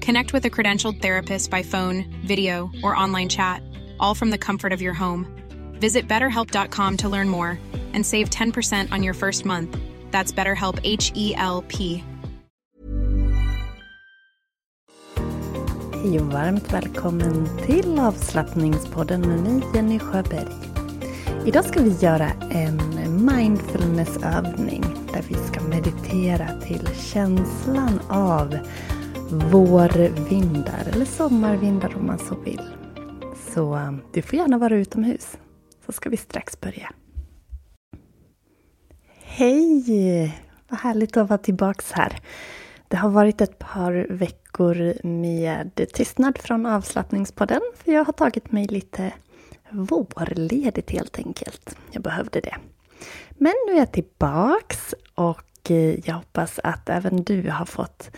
Connect with a credentialed therapist by phone, video, or online chat, all from the comfort of your home. Visit betterhelp.com to learn more and save 10% on your first month. That's BetterHelp H E L P. Hej och varmt välkommen till avslappningspodden med mig Jenny Sjöberg. Idag ska vi göra en mindfulnessövning där vi ska meditera till känslan av vårvindar eller sommarvindar om man så vill. Så eh, du får gärna vara utomhus. Så ska vi strax börja. Hej! Vad härligt att vara tillbaks här. Det har varit ett par veckor med tystnad från avslappningspodden. För jag har tagit mig lite vårledigt helt enkelt. Jag behövde det. Men nu är jag tillbaks och jag hoppas att även du har fått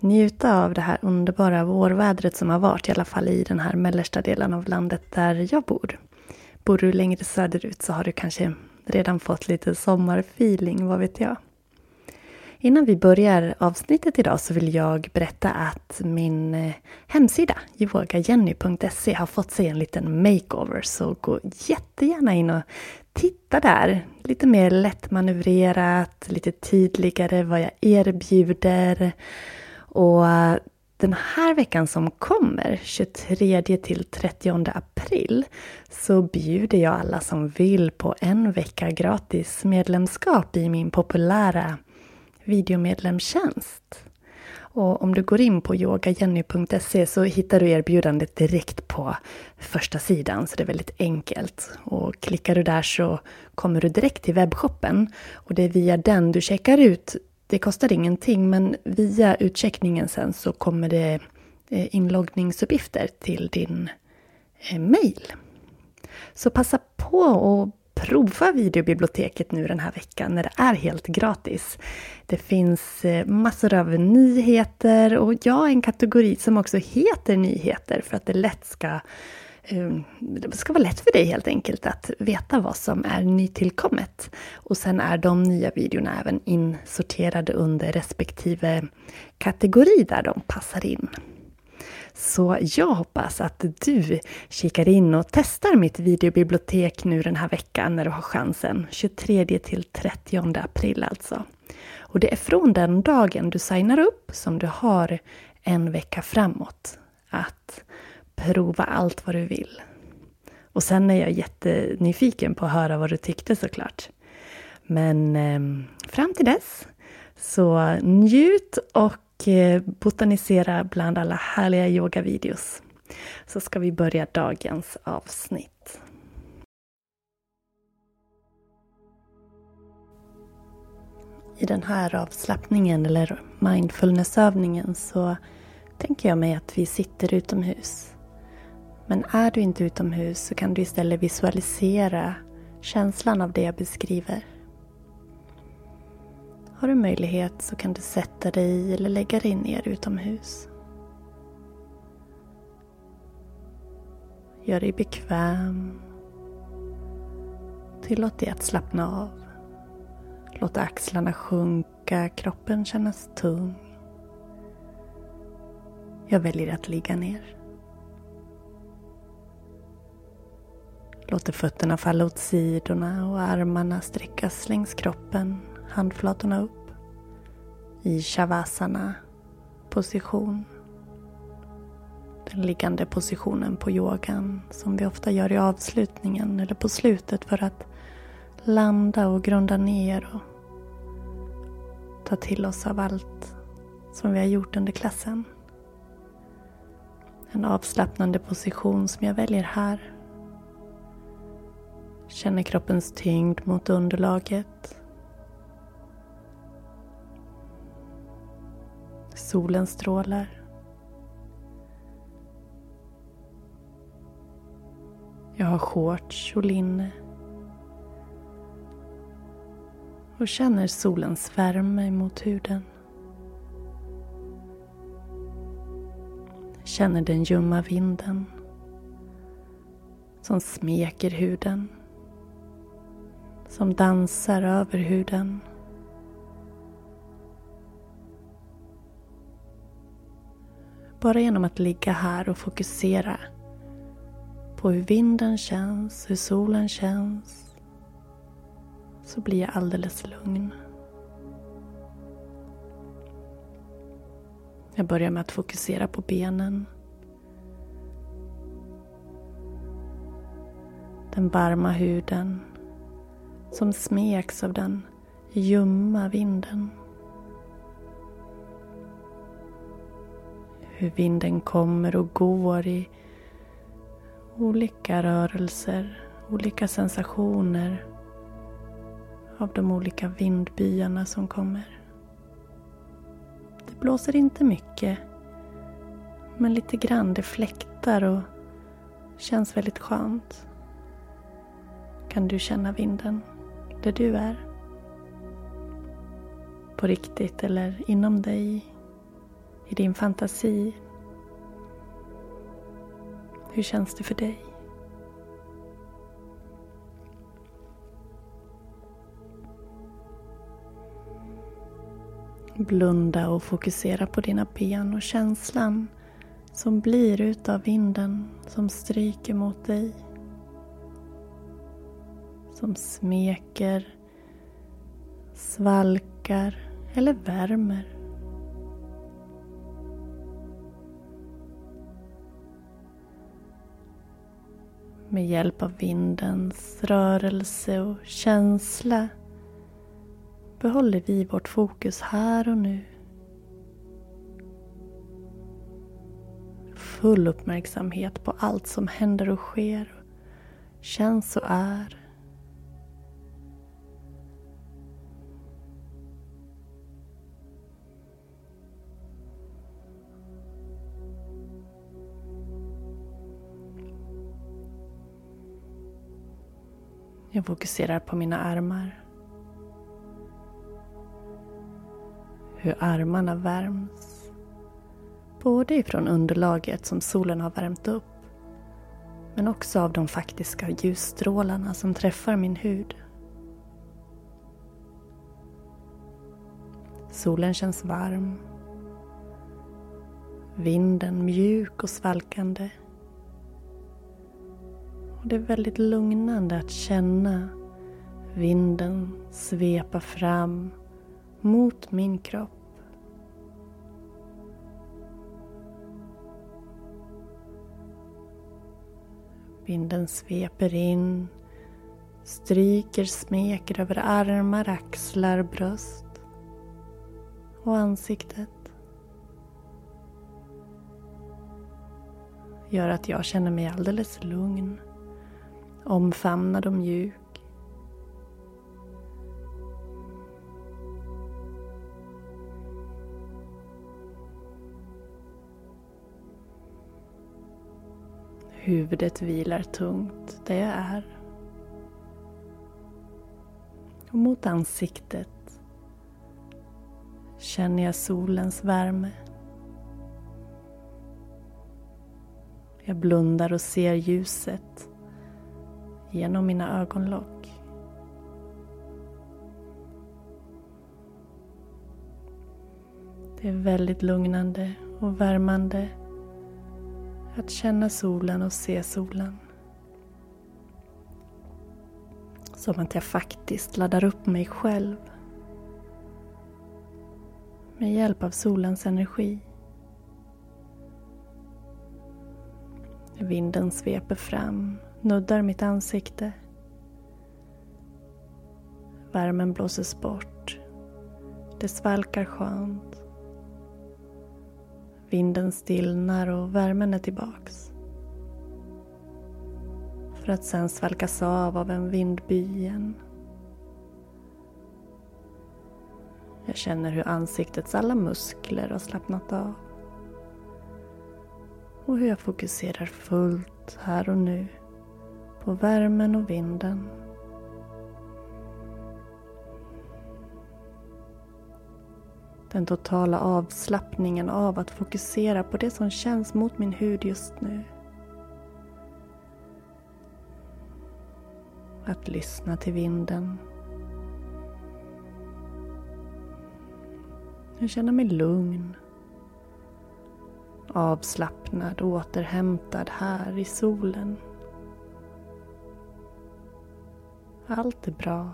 njuta av det här underbara vårvädret som har varit, i alla fall i den här mellersta delen av landet där jag bor. Bor du längre söderut så har du kanske redan fått lite sommarfeeling, vad vet jag. Innan vi börjar avsnittet idag så vill jag berätta att min eh, hemsida yogajenny.se har fått sig en liten makeover så gå jättegärna in och titta där. Lite mer lättmanövrerat, lite tydligare vad jag erbjuder. Och den här veckan som kommer, 23 till 30 april, så bjuder jag alla som vill på en vecka gratis medlemskap i min populära videomedlemstjänst. Och om du går in på yogajenny.se så hittar du erbjudandet direkt på första sidan, så det är väldigt enkelt. Och klickar du där så kommer du direkt till webbshoppen och det är via den du checkar ut. Det kostar ingenting, men via utcheckningen sen så kommer det eh, inloggningsuppgifter till din eh, mail. Så passa på och prova videobiblioteket nu den här veckan när det är helt gratis. Det finns eh, massor av nyheter och ja, en kategori som också heter nyheter för att det lätt ska ehm, det ska vara lätt för dig helt enkelt att veta vad som är nytillkommet. Och sen är de nya videorna även insorterade under respektive kategori där de passar in. Så jag hoppas att du kikar in och testar mitt videobibliotek nu den här veckan när du har chansen. 23 till 30 april alltså. Och det är från den dagen du signar upp som du har en vecka framåt att prova allt vad du vill. Och sen är jag jättenyfiken på att höra vad du tyckte såklart. Men eh, fram till dess, så njut och Eh, botanisera bland alla härliga yogavideos. Så ska vi börja dagens avsnitt. I den här avslappningen eller mindfulnessövningen så tänker jag mig att vi sitter utomhus. Men är du inte utomhus så kan du istället visualisera känslan av det jag beskriver. Har du möjlighet så kan du sätta dig eller lägga dig ner utomhus. Gör dig bekväm. Tillåt dig att slappna av. Låt axlarna sjunka, kroppen kännas tung. Jag väljer att ligga ner. Låter fötterna falla åt sidorna och armarna sträckas längs kroppen, handflatorna upp. I shavasana position. Den liggande positionen på yogan som vi ofta gör i avslutningen eller på slutet för att landa och grunda ner och ta till oss av allt som vi har gjort under klassen. En avslappnande position som jag väljer här. Känner kroppens tyngd mot underlaget. Solens strålar. Jag har shorts och linne. Och känner solens värme mot huden. Känner den ljumma vinden som smeker huden. Som dansar över huden. Bara genom att ligga här och fokusera på hur vinden känns, hur solen känns så blir jag alldeles lugn. Jag börjar med att fokusera på benen. Den varma huden som smeks av den ljumma vinden. Hur vinden kommer och går i olika rörelser, olika sensationer av de olika vindbyarna som kommer. Det blåser inte mycket, men lite grann. Det fläktar och känns väldigt skönt. Kan du känna vinden där du är? På riktigt eller inom dig? I din fantasi? Hur känns det för dig? Blunda och fokusera på dina ben och känslan som blir utav vinden som stryker mot dig. Som smeker, svalkar eller värmer. Med hjälp av vindens rörelse och känsla behåller vi vårt fokus här och nu. Full uppmärksamhet på allt som händer och sker, känns och är. Jag fokuserar på mina armar. hur armarna värms. Både ifrån underlaget som solen har värmt upp men också av de faktiska ljusstrålarna som träffar min hud. Solen känns varm. Vinden mjuk och svalkande. Det är väldigt lugnande att känna vinden svepa fram mot min kropp. Vinden sveper in, stryker, smeker över armar, axlar, bröst och ansiktet. Gör att jag känner mig alldeles lugn, Omfamna dem mjuk. Huvudet vilar tungt där jag är. Och mot ansiktet känner jag solens värme. Jag blundar och ser ljuset genom mina ögonlock. Det är väldigt lugnande och värmande Att känna solen och se solen. Som att jag faktiskt laddar upp mig själv. Med hjälp av solens energi. Vinden sveper fram, nuddar mitt ansikte. Värmen blåses bort. Det svalkar skönt. Vinden stillnar och värmen är tillbaks. För att sen svalkas av av en vindby igen. Jag känner hur ansiktets alla muskler har slappnat av. Och hur jag fokuserar fullt här och nu på värmen och vinden. Den totala avslappningen av att fokusera på det som känns mot min hud just nu. Att lyssna till vinden. Jag känner mig lugn. Avslappnad och återhämtad här i solen. Allt är bra.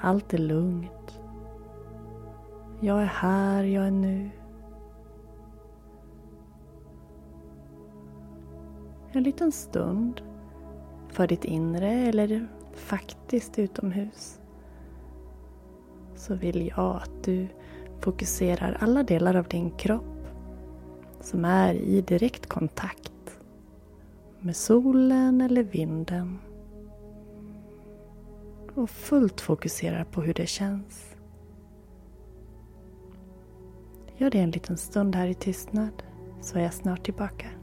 Allt är lugnt. Jag är här, jag är nu. En liten stund för ditt inre eller faktiskt utomhus så vill jag att du fokuserar alla delar av din kropp som är i direkt kontakt med solen eller vinden och fullt fokuserar på hur det känns. Gör det en liten stund här i tystnad så är jag snart tillbaka.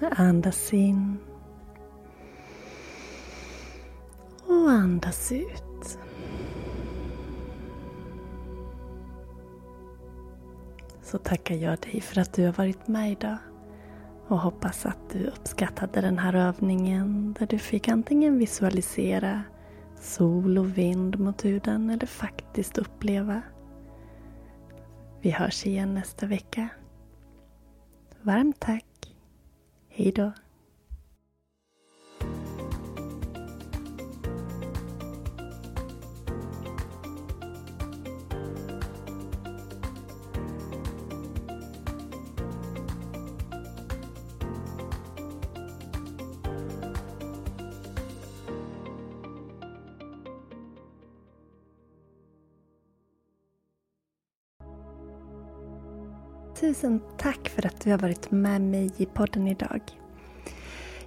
Andas in. Och andas ut. Så tackar jag dig för att du har varit med idag och hoppas att du uppskattade den här övningen där du fick antingen visualisera sol och vind mot huden eller faktiskt uppleva. Vi hörs igen nästa vecka. Varmt tack. Hejdå! Tusen tack för att du har varit med mig i podden idag.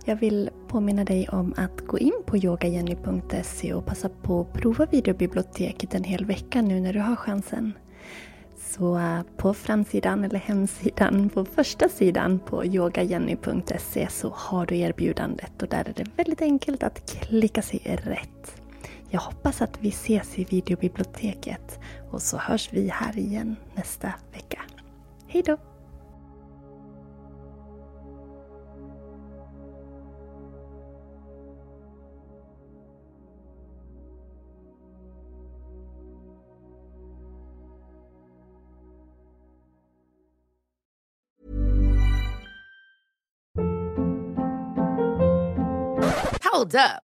Jag vill påminna dig om att gå in på yogajenny.se och passa på att prova videobiblioteket en hel vecka nu när du har chansen. Så eh, på framsidan eller hemsidan, på första sidan på yogajenny.se så har du erbjudandet och där är det väldigt enkelt att klicka sig rätt. Jag hoppas att vi ses i videobiblioteket och så hörs vi här igen nästa vecka. Hej då! Hold up.